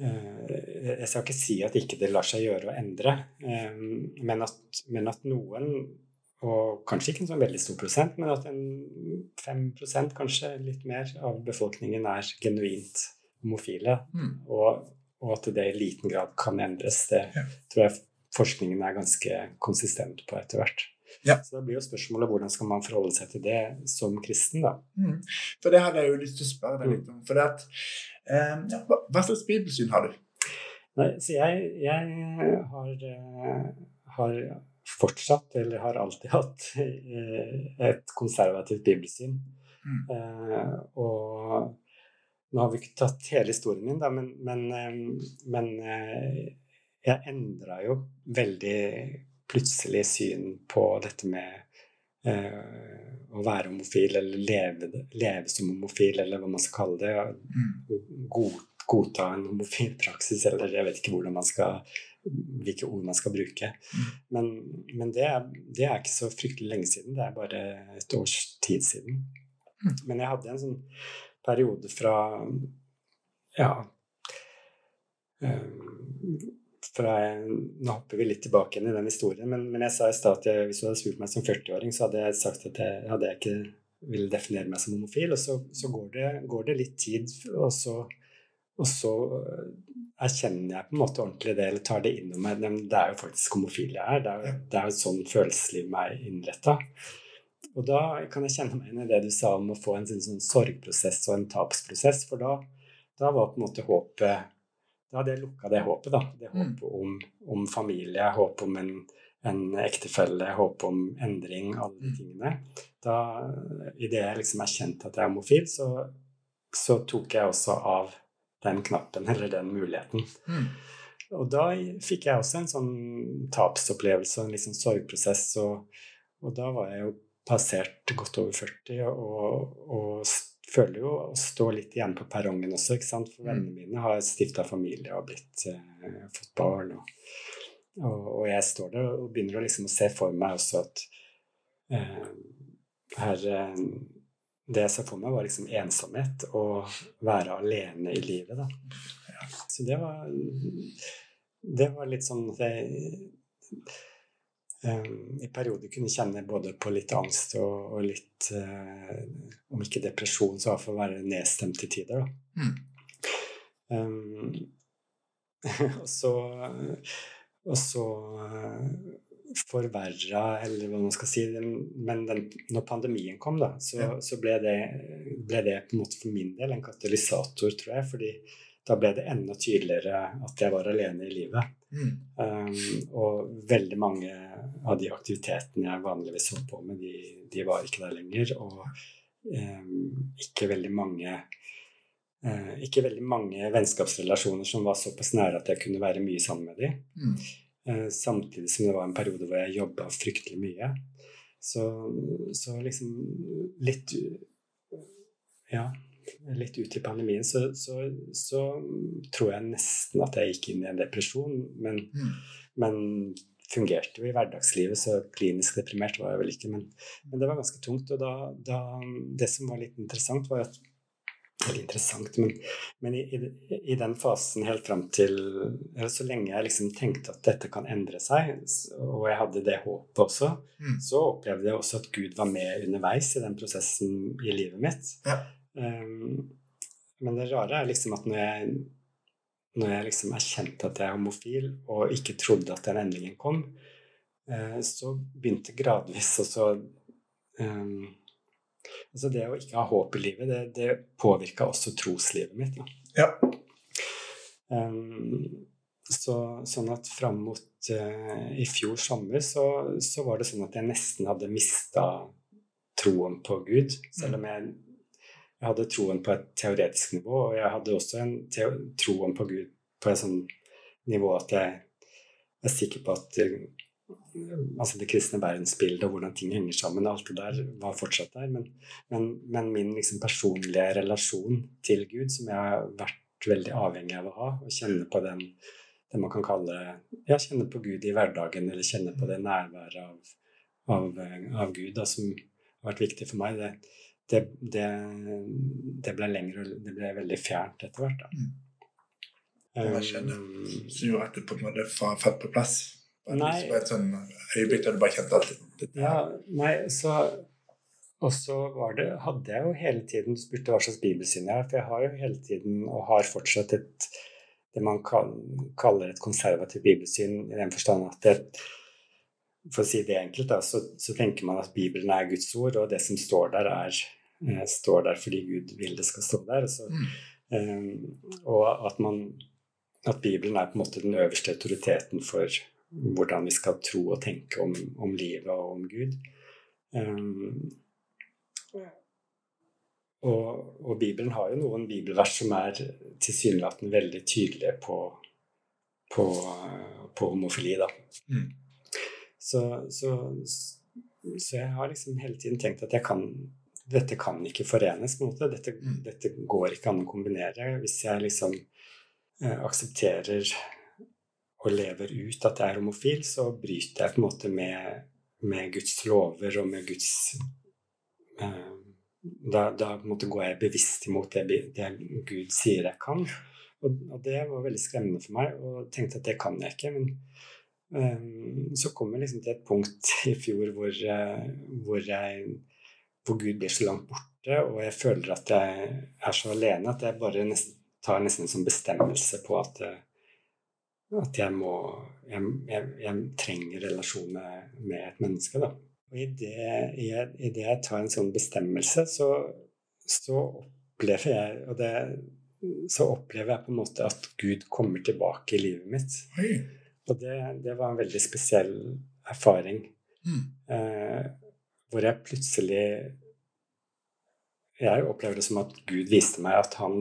uh, Jeg skal ikke si at ikke det lar seg gjøre å endre, um, men, at, men, at, noen, og kanskje ikke en sånn veldig stor prosent, men at en 5% kanskje litt mer av befolkningen er genuint homofile. Mm. Og og at det i liten grad kan endres. Det ja. tror jeg forskningen er ganske konsistent på etter hvert. Ja. Så da blir jo spørsmålet hvordan skal man forholde seg til det som kristen, da. Mm. For det hadde jeg jo lyst til å spørre deg litt om. For det at, eh, ja, hva slags bibelsyn har du? Nei, så jeg, jeg har, uh, har, fortsatt, eller har alltid hatt, uh, et konservativt bibelsyn. Mm. Uh, og nå har vi ikke tatt hele historien min, da, men, men, eh, men eh, jeg endra jo veldig plutselig syn på dette med eh, å være homofil, eller leve, leve, som homofil, eller hva man skal kalle det. God, godta en homofil praksis, eller jeg vet ikke skal hvilke ord man skal bruke. Men, men det, er, det, er, ikke så fryktelig lenge siden. Det er bare et års tid siden. Mm. Men jeg hadde en sånn periode fra Ja um, fra Nå hopper vi litt tilbake igjen i den historien, men, men jeg sa i stad at jeg, hvis du hadde spurt meg som 40-åring, så hadde jeg sagt at jeg, hadde jeg ikke ville definere meg som homofil. Og så, så går, det, går, det, litt tid, og så, og så erkjenner jeg på en måte ordentlig det, eller tar det inn over meg. Det er jo faktisk homofil jeg er. Det er, det er jo sånn følelseslivet er innretta. Og da kan jeg kjenne meg inn i det du sa om å få en sånn, sorgprosess og en tapsprosess, for da, da, var på en måte håpet Da hadde jeg lukka det håpet, da. Det mm. håpet om, om familie, håp om en, en ektefelle, håp om endring, alle de mm. tingene. Da, Idet jeg liksom erkjente at jeg er homofil, så, så, tok jeg også av den knappen, eller den muligheten. Mm. Og da fikk jeg også en sånn tapsopplevelse en liksom sorgprosess, og, og da var jeg jo passert godt over 40 og, og føler jo å stå litt igjen på perrongen også, ikke sant? For mm. vennene mine har stifta familie og blitt, eh, fått barn. Og, og, og, jeg står der og begynner å liksom se for meg også at eh, her eh, Det jeg så for meg, var liksom ensomhet og være alene i livet, da. Så det var Det var litt sånn jeg i perioder kunne kjenne både på litt angst og, og litt eh, Om ikke depresjon, så iallfall være nedstemt til tider. Mm. Um, og så, og så uh, forverra, eller hva man skal si Men den, når pandemien kom, da, så, ja. så ble, det, ble, det, på en måte for min del en katalysator, tror jeg. fordi da ble det enda tydeligere at jeg var alene i livet. Mm. Um, og veldig mange av de aktivitetene jeg vanligvis holdt på med, de, de var ikke der lenger. Og um, ikke veldig mange uh, ikke veldig mange vennskapsrelasjoner som var såpass nære at jeg kunne være mye sammen med dem. Mm. Uh, samtidig som det var en periode hvor jeg jobba fryktelig mye. Så, så liksom litt Ja litt ut i pandemien, så, så, så, tror jeg nesten at jeg gikk inn i en depresjon. Men, mm. men fungerte jo i hverdagslivet, så klinisk deprimert var jeg vel ikke. Men, men det var ganske tungt. Og da, da, det som var litt interessant, var at Veldig interessant, men, men i, i, i, den fasen helt fram til Så lenge jeg liksom tenkte at dette kan endre seg, og jeg hadde det håpet også, mm. så opplevde jeg også at Gud var med underveis i den prosessen i livet mitt. Ja. Um, men det rare er liksom at når jeg, når jeg liksom erkjente at jeg er homofil, og ikke trodde at den endringen kom, uh, så begynte gradvis også um, Altså det å ikke ha håp i livet, det, det påvirka også troslivet mitt. Ja. Um, så, sånn at fram mot uh, i fjor sommer så, så, var det sånn at jeg nesten hadde mista troen på Gud. Selv om jeg, jeg, hadde troen på et teoretisk nivå, og jeg hadde også en troen på Gud på et sånn nivå at jeg er sikker på at altså det kristne verdensbildet og hvordan ting henger sammen, alt det der var fortsatt der. Men, men, men min liksom personlige relasjon til Gud, som jeg har vært veldig avhengig av å ha, og kjenne på den det man kan kalle ja, kjenne på Gud i hverdagen, eller kjenne på det nærværet av, av, av Gud, da, som har vært viktig for meg, det, det, det, det ble lenger det ble veldig fjernt etter hvert. da. Mm. Skjedde som gjorde at du på en måte falt på plass? Nei. Det var et sånn øyeblikk der du bare kjente alt det, Ja, nei, så Og så var det, hadde jeg jo hele tiden Du spurte hva slags bibelsyn jeg har, for jeg har jo hele tiden, og har fortsatt, et det man kaller et konservativt bibelsyn, i den forstand at det, for å si det enkelt, da, så, så, tenker man at Bibelen er Guds ord, og det som står der, er, eh, står der fordi Gud vil det skal stå der. Så, mm. um, og at, man, at Bibelen er på en måte den øverste autoriteten for hvordan vi skal tro og tenke om, om livet og om Gud. Eh, og, og, Bibelen har jo noen bibelvers som er tilsynelatende veldig tydelige på, på, på homofili. da. Mm. Så, så, så, jeg har liksom hele tiden tenkt at jeg kan dette kan ikke forenes. på en måte. Dette, mm. dette går ikke an å kombinere. Hvis jeg liksom eh, aksepterer og lever ut at jeg er homofil, så bryter jeg på en måte med, med Guds lover og med Guds eh, da, da går jeg bevisst imot det, det, Gud sier jeg kan. Og, og, det var veldig skremmende for meg, og tenkte at det kan jeg ikke. Men så kom jeg liksom til et punkt i fjor hvor, eh, hvor, jeg, hvor Gud blir så langt borte, og jeg føler at jeg er så alene at jeg bare nesten, tar nesten en sånn bestemmelse på at, eh, at jeg må jeg, jeg, jeg trenger relasjon med, med, et menneske. Da. Og i det, jeg tar en sånn bestemmelse, så, så opplever jeg og det, så opplever jeg på en måte at Gud kommer tilbake i livet mitt. Oi. Og det, det, var en veldig spesiell erfaring. Mm. Eh, hvor jeg plutselig Jeg opplever det som at Gud viste meg at han,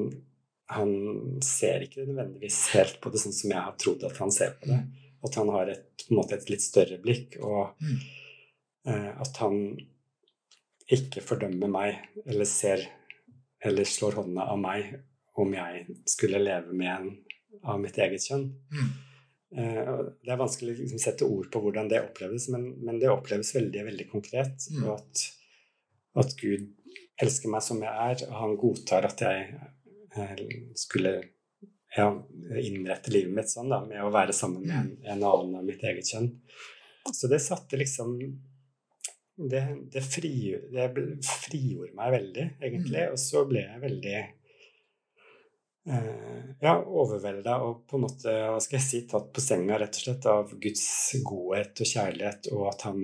han ser ikke nødvendigvis helt på det sånn som jeg har trodd at han ser på det. At han har et, på en måte et litt større blikk, og mm. eh, at han ikke fordømmer meg eller ser eller slår hånda av meg om jeg skulle leve med en av mitt eget kjønn. Mm. Eh, det er vanskelig å liksom, sette ord på hvordan det oppleves, men, men det oppleves veldig veldig konkret. Mm. Og at, at, Gud elsker meg som jeg er, og han godtar at jeg eh, skulle ja, innrette livet mitt sånn, da, med å være sammen med en, en annen av mitt eget kjønn. Så det satte liksom Det, det, fri, det frigjorde meg veldig, egentlig. Mm. Og så ble jeg veldig ja, overvelda og på en måte hva skal jeg si, tatt på senga rett og slett av Guds godhet og kjærlighet, og at han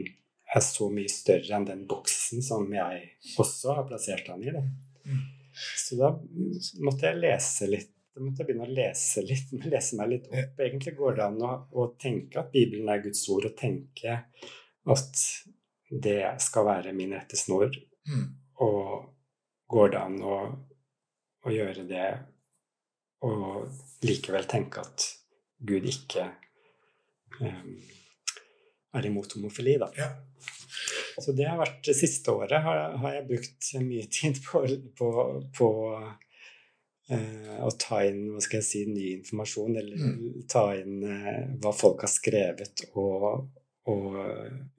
er så mye større enn den boksen som jeg også har plassert han i. Da. Mm. Så da måtte jeg lese litt. Da måtte jeg begynne å lese litt, lese meg litt opp. Egentlig går det an å, å tenke at Bibelen er Guds ord, og tenke at det skal være min rettesnor. Mm. Og går det an å, å gjøre det og likevel tenke at Gud ikke um, er imot homofili, da. Ja. Så det har vært det siste året har, har jeg brukt mye tid på, på, på uh, å ta inn hva skal jeg si, ny informasjon, eller mm. ta inn uh, hva folk har skrevet, og, og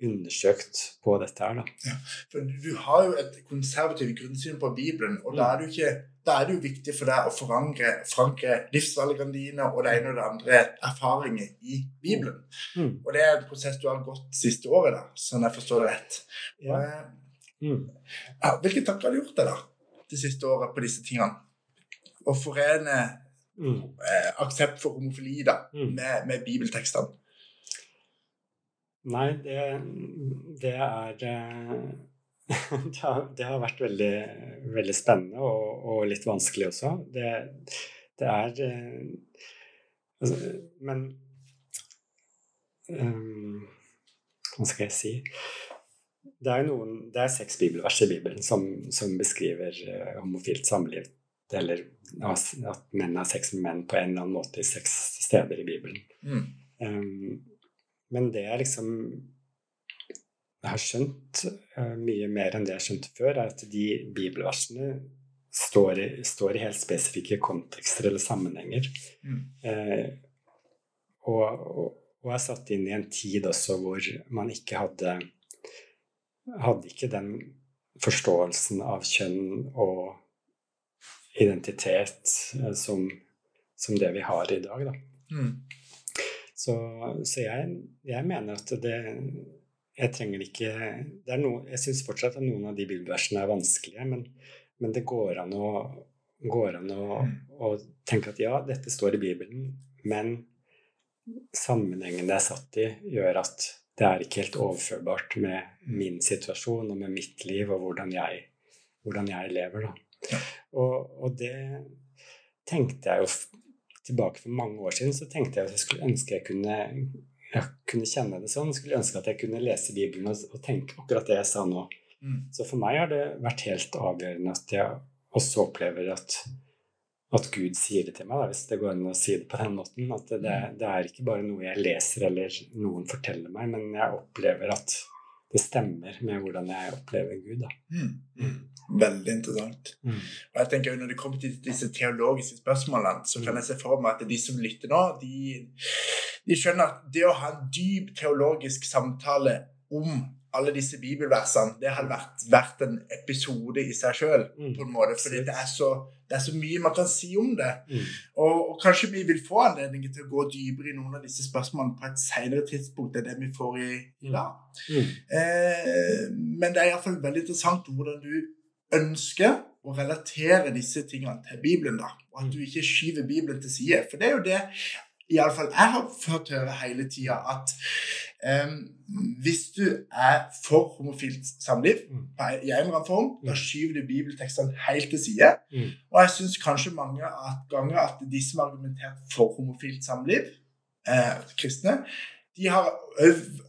undersøkt på dette her. Da. Ja, for du har jo et konservativt grunnsyn på Bibelen, og da er, ikke, da er det jo viktig for deg å forankre, forankre livsvalgene dine og det ene og det andre erfaringer i Bibelen. Mm. Og det er en prosess du har gått siste året, da, sånn jeg forstår det rett. Ja. Mm. Ja, hvilke tanker har du gjort deg da, det siste året på disse tingene? Å forene mm. eh, aksept for homofili da, mm. med, med bibeltekstene? Nei, det, det er det, har, det, har, vært veldig, veldig spennende og, og, litt vanskelig også. Det, det er eh, altså, Men um, Hva skal jeg si? Det er, noen, det er seks bibelvers i Bibelen som, som beskriver uh, homofilt samliv. Eller at menn har sex med menn på en eller annen måte i seks steder i Bibelen. Mm. Um, men det jeg liksom har skjønt uh, mye mer enn det jeg skjønte før, er at de bibelversene står i, står i helt spesifikke kontekster eller sammenhenger. Mm. Uh, og, og, og, er satt inn i en tid også hvor man ikke hadde hadde ikke den forståelsen av kjønn og identitet uh, som, som, det vi har i dag, da. Mm. Så, så jeg, jeg mener at det jeg trenger ikke det er noe, Jeg syns fortsatt at noen av de bibelversene er vanskelige, men, men det går an, å, går an å, å, tenke at ja, dette står i Bibelen, men sammenhengen det er satt i, gjør at det er ikke helt overførbart med min situasjon og med mitt liv og hvordan jeg, hvordan jeg lever. Da. Og, og, det tenkte jeg jo tilbake for mange år siden, så tenkte jeg at jeg skulle ønske jeg kunne jeg kunne kjenne det sånn. Jeg skulle ønske at jeg kunne lese Bibelen og, og tenke akkurat det jeg sa nå. Mm. Så for meg har det vært helt avgjørende at jeg også opplever at, at Gud sier det til meg, da, hvis det går an å si det på den måten. At det, det, er ikke bare noe jeg leser eller noen forteller meg, men jeg opplever at det stemmer med hvordan jeg opplever Gud. Da. Mm. mm. Veldig interessant. Mm. Og jeg tenker Når det kommer til disse teologiske spørsmålene, så kan jeg se for meg at de som lytter nå, de, de skjønner at det å ha en dyp teologisk samtale om alle disse bibelversene, det hadde vært, vært en episode i seg sjøl. Mm. på en måte, fordi det er, så, det er, så, mye man kan si om det. Mm. Og, og, kanskje vi vil få anledning til å gå dypere i noen av disse spørsmålene på et senere tidspunkt enn det vi får i, i dag. Mm. Eh, men det er iallfall veldig interessant hvordan du ønsker å relatere disse tingene til Bibelen, da, og at du ikke skyver Bibelen til side. For det er jo det iallfall jeg har fått høre hele tida, at um, hvis du er for homofilt samliv mm. i en eller annen form, mm. da skyver du bibeltekstene helt til side. Mm. Og jeg syns kanskje mange ganger at de som har argumentert for homofilt samliv, eh, kristne, de har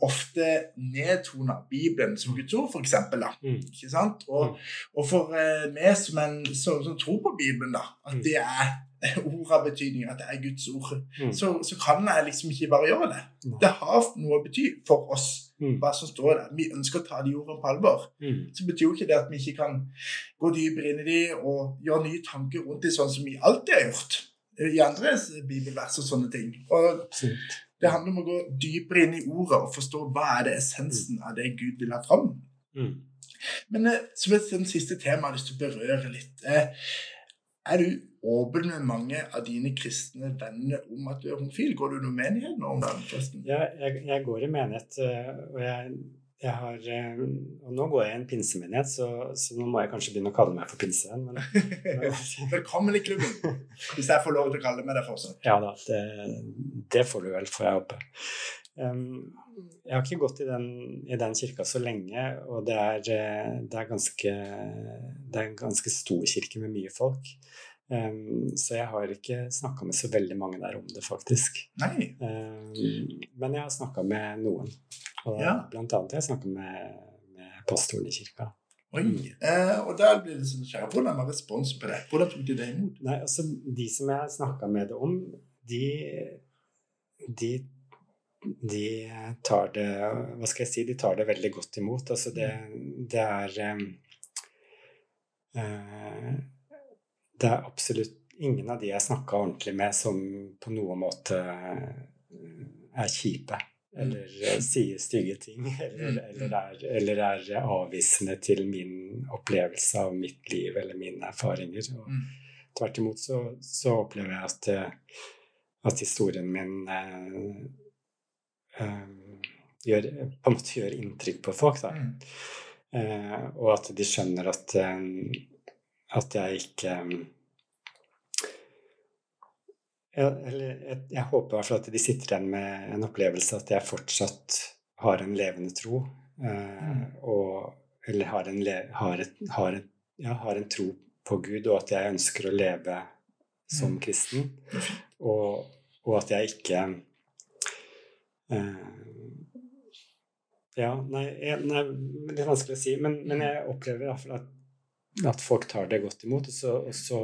ofte nedtona Bibelen som Guds ord, f.eks. Mm. Ikke sant? Og, mm. og for eh, meg som, en, som, som, tror på Bibelen, da, at mm. det er ord har betydning, at det er Guds ord, mm. så, så, kan jeg liksom ikke bare gjøre det. Mm. Det har noe å bety for oss, mm. hva som står der. Vi ønsker å ta de ordene på alvor. Mm. Så betyr jo ikke det at vi ikke kan gå dypere inn i de og gjøre nye tanker rundt de, sånn som vi alltid har gjort i andre bibelvers og sånne ting. Og det handler om å gå dypere inn i ordet og forstå hva er det essensen av det Gud vil ha fram. Mm. Men vil som et siste tema jeg har lyst til å berøre litt eh, Er du åpen med mange av dine kristne venner om at du er homofil? Går du noe menighet nå om dagen? forresten? Ja, jeg, jeg, går i menighet, eh, og jeg jeg har, eh, og nå går jeg i en pinsemenighet, så, så, nå må jeg kanskje begynne å kalle meg for pinsevenn. Velkommen i klubben, hvis jeg får lov til å kalle meg det fortsatt. Ja da, det, det får du vel, får jeg håpe. Um, jeg har ikke gått i den, i den, kirka så lenge, og det er, eh, det er, ganske, det er en ganske stor kirke med mye folk. Um, så jeg har ikke snakka med så veldig mange der om det, faktisk. Um, men jeg har snakka med noen. Og ja. blant annet jeg snakka med, med pastoren i kirka. Oi, eh, og der blir det sånn skjær. Hvordan var responsen på det? Hvordan tok de det imot? Nei, altså, De som jeg snakka med det om, de, de, de tar det Hva skal jeg si? De tar det veldig godt imot. Altså, det, det er um, uh, Det er absolutt ingen av de jeg snakka ordentlig med, som på noen måte er kjipe eller uh, sier stygge ting, eller, mm. eller, er, eller, er, avvisende til min opplevelse av mitt liv eller mine erfaringer. Og mm. tvert imot så, så, opplever jeg at, eh, at historien min eh, eh, gjør, på en måte gjør inntrykk på folk. Da. Eh, og at de skjønner at, at jeg ikke eller jeg, jeg, håper i hvert fall at de sitter igjen med en opplevelse at jeg fortsatt har en levende tro. Eh, mm. Og Eller har en, har, et, har, en, ja, har en, tro på Gud, og at jeg ønsker å leve som mm. kristen. Og, og at jeg ikke eh, Ja, nei, nei, Det er vanskelig å si, men, men jeg opplever iallfall at, at folk tar det godt imot. Og så, og så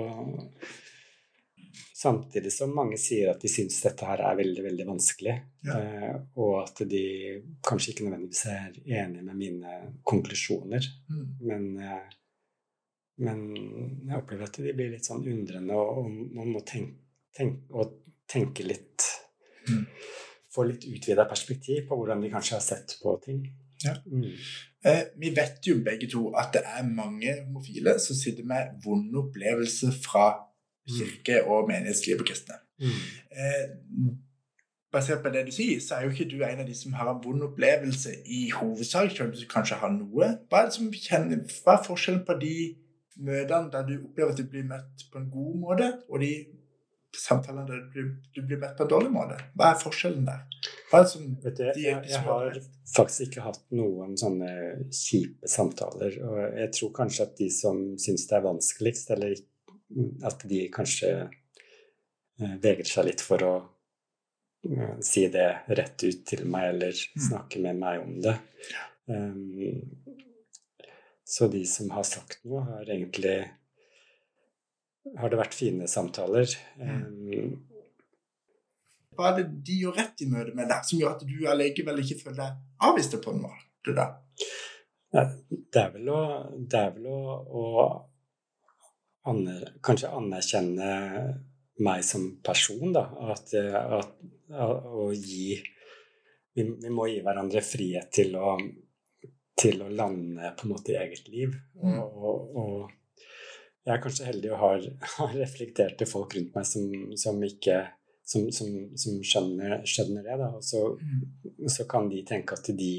Samtidig som mange sier at de syns dette her er veldig veldig vanskelig, ja. eh, og at de kanskje ikke nødvendigvis er enige med mine konklusjoner. Mm. Men, eh, men, jeg opplever at de blir litt sånn undrende, og, og man må tenke, tenke, tenke litt mm. Få litt utvida perspektiv på hvordan de kanskje har sett på ting. Ja. Mm. Eh, vi vet jo begge to at det er mange homofile som sitter med vonde opplevelser fra kirke og menighetsliv på kristne. Mm. Eh, basert på det du sier, så er jo ikke du en av de som har en vond opplevelse i hovedsak, selv om du kanskje har noe. Hva er, kjenner, hva er forskjellen på de møtene der du opplever at du blir møtt på en god måte, og de samtalene der du, blir møtt på en dårlig måte? Hva er forskjellen der? Er det som, Vet du, jeg, jeg, har faktisk ikke hatt noen sånne kjipe samtaler. Og jeg tror kanskje at de som syns det er vanskeligst, eller at de kanskje veger vegrer seg litt for å uh, si det rett ut til meg, eller mm. snakke med meg om det. Um, så de som har sagt noe, har egentlig Har det vært fine samtaler. Um, Hva er det de gjør rett i møte med deg, som gjør at du allikevel ikke føler deg avvist på en måte? da? Det er vel å, det er vel å, å aner, kanskje anerkjenne meg som person, da. At, at, å gi vi, vi, må gi hverandre frihet til å, til å lande på en måte i eget liv. Mm. Og, og, jeg er kanskje heldig og har, har reflekterte folk rundt meg som, som ikke som, som, som skjønner, skjønner, det. Da. Og så, mm. så, kan de tenke at de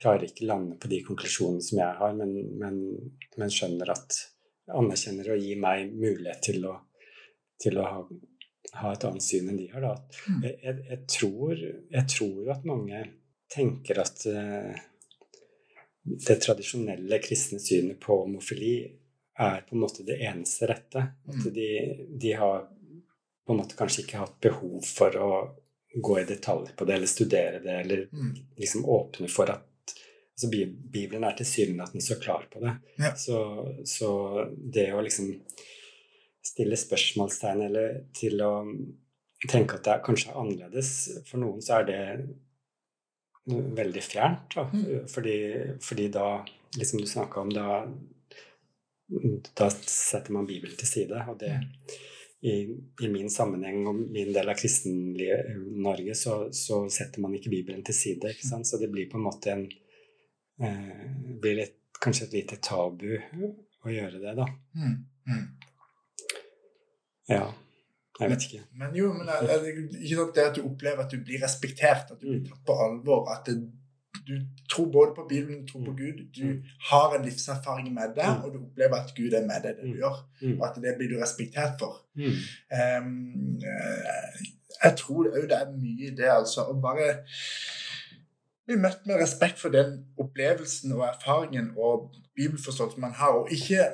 klarer ikke lande på de konklusjonene som jeg har, men, men, men skjønner at anerkjenner og gir meg mulighet til å, til å ha, ha, et annet syn enn de har. Da. Jeg, jeg, jeg, tror, jeg, tror, at mange tenker at uh, det tradisjonelle kristne synet på homofili er på en måte det eneste rette. At mm. de, de har på en måte kanskje ikke hatt behov for å gå i detalj på det, eller studere det, eller mm. liksom åpne for at altså Bibelen er tilsynelatende så klar på det. Ja. Så, så, det å liksom stille spørsmålstegn eller til å tenke at det er kanskje annerledes For noen så er det veldig fjernt. Da. Mm. Fordi, fordi, da, liksom du snakka om, da, da setter man Bibelen til side. Og det i, i, min sammenheng og min del av Kristen-Norge så, så, setter man ikke Bibelen til side. Ikke sant? Så det blir på en måte en, eh, blir litt, kanskje et lite tabu å gjøre det, da. Mm. Mm. Ja. Jeg vet ikke. Men, men jo, men er, er det, ikke sant det at du opplever at du blir respektert, at du blir tatt på alvor, at det, du tror både på Bibelen du tror på mm. Gud. Du mm. har en livserfaring med det, og du opplever at Gud er med deg det du gjør. Og at det blir du respektert for. Um, jeg tror òg det er mye i det, altså. Å bare bli møtt med respekt for den opplevelsen og erfaringen og bibelforståelsen man har, og ikke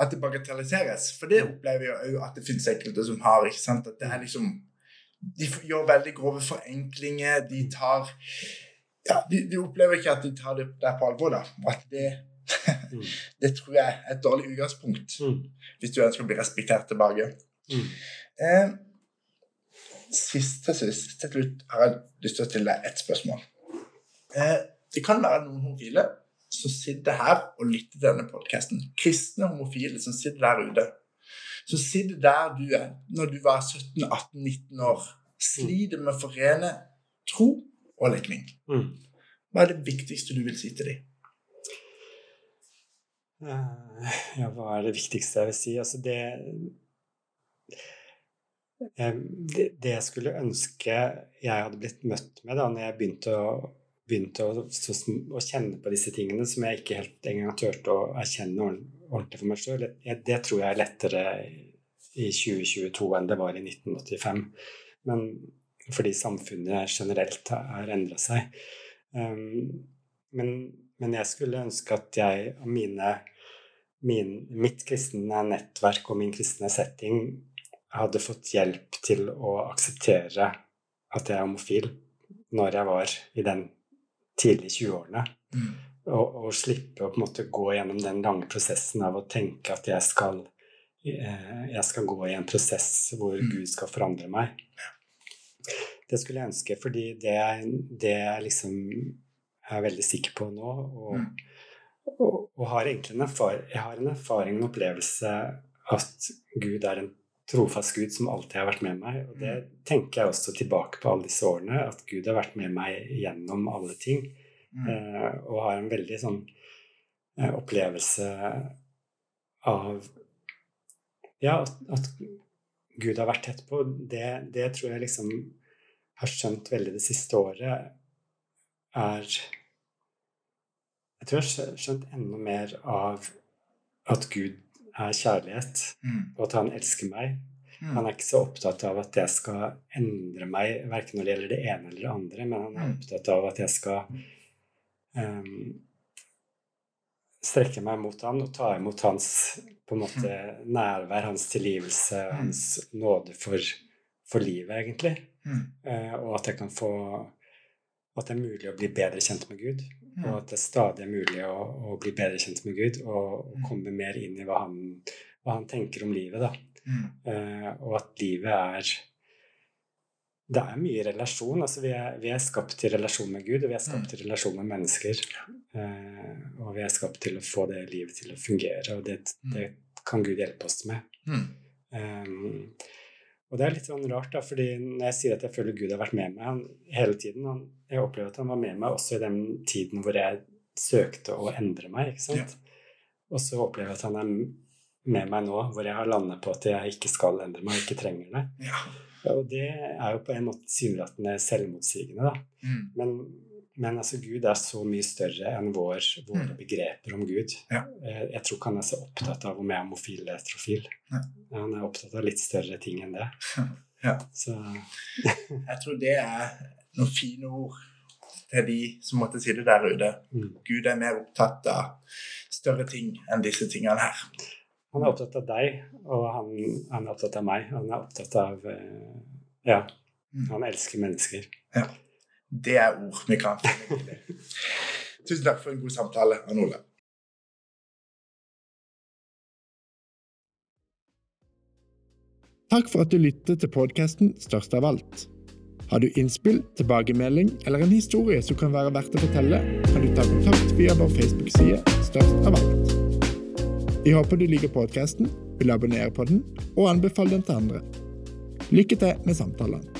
at det bagatelliseres. For det opplever jeg òg at det finnes enkelte som har. ikke sant, at det er liksom De gjør veldig grove forenklinger. De tar ja, de, de opplever ikke at de tar det der på alvor. da, at det mm. det tror jeg er et dårlig utgangspunkt mm. hvis du ønsker å bli respektert tilbake. Mm. Eh, sist og sist til slutt har jeg lyst til å stille deg ett spørsmål. Eh, det kan være noen homofile som sitter her og lytter til denne podkasten. Kristne homofile som sitter der ute. Som sitter der du er når du var 17-18-19 år. Sliter med å forene tro og legning. Mm. Hva er det viktigste du vil si til dem? Eh, ja, hva er det viktigste jeg vil si? Altså, det det, det jeg skulle ønske jeg hadde blitt møtt med da når jeg begynte å, begynte å, å kjenne på disse tingene som jeg ikke helt engang turte å erkjenne ordentlig for meg sjøl, det tror jeg er lettere i 2022 enn det var i 1985. Men fordi samfunnet generelt har endra seg. Um, men, men jeg skulle ønske at jeg og mine, min, mitt kristne nettverk og min kristne setting hadde fått hjelp til å akseptere at jeg er homofil når jeg var i den tidlige 20-årene. Mm. Og, og, slippe å på en måte gå gjennom den lange prosessen av å tenke at jeg skal, eh, jeg skal gå i en prosess hvor mm. Gud skal forandre meg. Det skulle jeg ønske, fordi det, det jeg liksom er veldig sikker på nå, og, mm. og, og har egentlig en erfaring, jeg har en erfaring, en opplevelse at Gud er en trofast Gud som alltid har vært med meg. Og det mm. tenker jeg også tilbake på alle disse årene, at Gud har vært med meg gjennom alle ting. Mm. Eh, og har en veldig sånn eh, opplevelse av Ja, at, at, Gud har vært tett på. Det, det tror jeg liksom har skjønt veldig det siste året, er Jeg tror jeg har skjønt enda mer av at Gud er kjærlighet, mm. og at han elsker meg. Mm. Han er ikke så opptatt av at jeg skal endre meg, verken når det gjelder det ene eller det andre, men han er mm. opptatt av at jeg skal um, strekke meg mot han og ta imot hans på en måte mm. nærvær, hans tilgivelse, mm. hans nåde for, for livet, egentlig. Mm. Uh, og at jeg kan få At det er mulig å bli bedre kjent med Gud. Mm. Og at det stadig er mulig å, å, bli bedre kjent med Gud og, og mm. komme mer inn i hva han, hva han tenker om livet. da. Mm. Uh, og at livet er Det er mye relasjon. altså Vi er, vi er skapt til relasjon med Gud, og vi er skapt mm. til relasjon med mennesker. Eh, og vi er skapt til å få det livet til å fungere, og det, mm. det kan Gud hjelpe oss med. Um, og det er litt sånn rart, da, fordi når jeg sier at jeg føler Gud har vært med meg han, hele tiden han, Jeg opplever at han var med meg også i den tiden hvor jeg søkte å endre meg. ikke sant? Ja. Og så opplever jeg at han er med meg nå, hvor jeg har landet på at jeg ikke skal endre meg, ikke trenger det. Ja. Og det er jo på en måte tilsynelatende selvmotsigende, da. Mm. Men men altså, Gud er så mye større enn vår, våre mm. begreper om Gud. Ja. Eh, jeg tror ikke han er så opptatt av om jeg er homofil eller heterofil. Ja. Han er opptatt av litt større ting enn det. Ja. Så Jeg tror det er noen fine ord til de som måtte si det der ute. Mm. Gud er mer opptatt av større ting enn disse tingene her. Han er opptatt av deg, og han, han er opptatt av meg. Han er opptatt av eh, Ja, mm. han elsker mennesker. Ja. Det er ord vi kan finne. Tusen takk for en god samtale, Arne Ole. Takk for at du lyttet til podkasten Størst av alt. Har du innspill, tilbakemelding eller en historie som kan være verdt å fortelle, kan du ta kontakt via vår Facebook-side Størst av alt. Vi håper du liker podkasten, vil abonnere på den og anbefale den til andre. Lykke til med samtalene.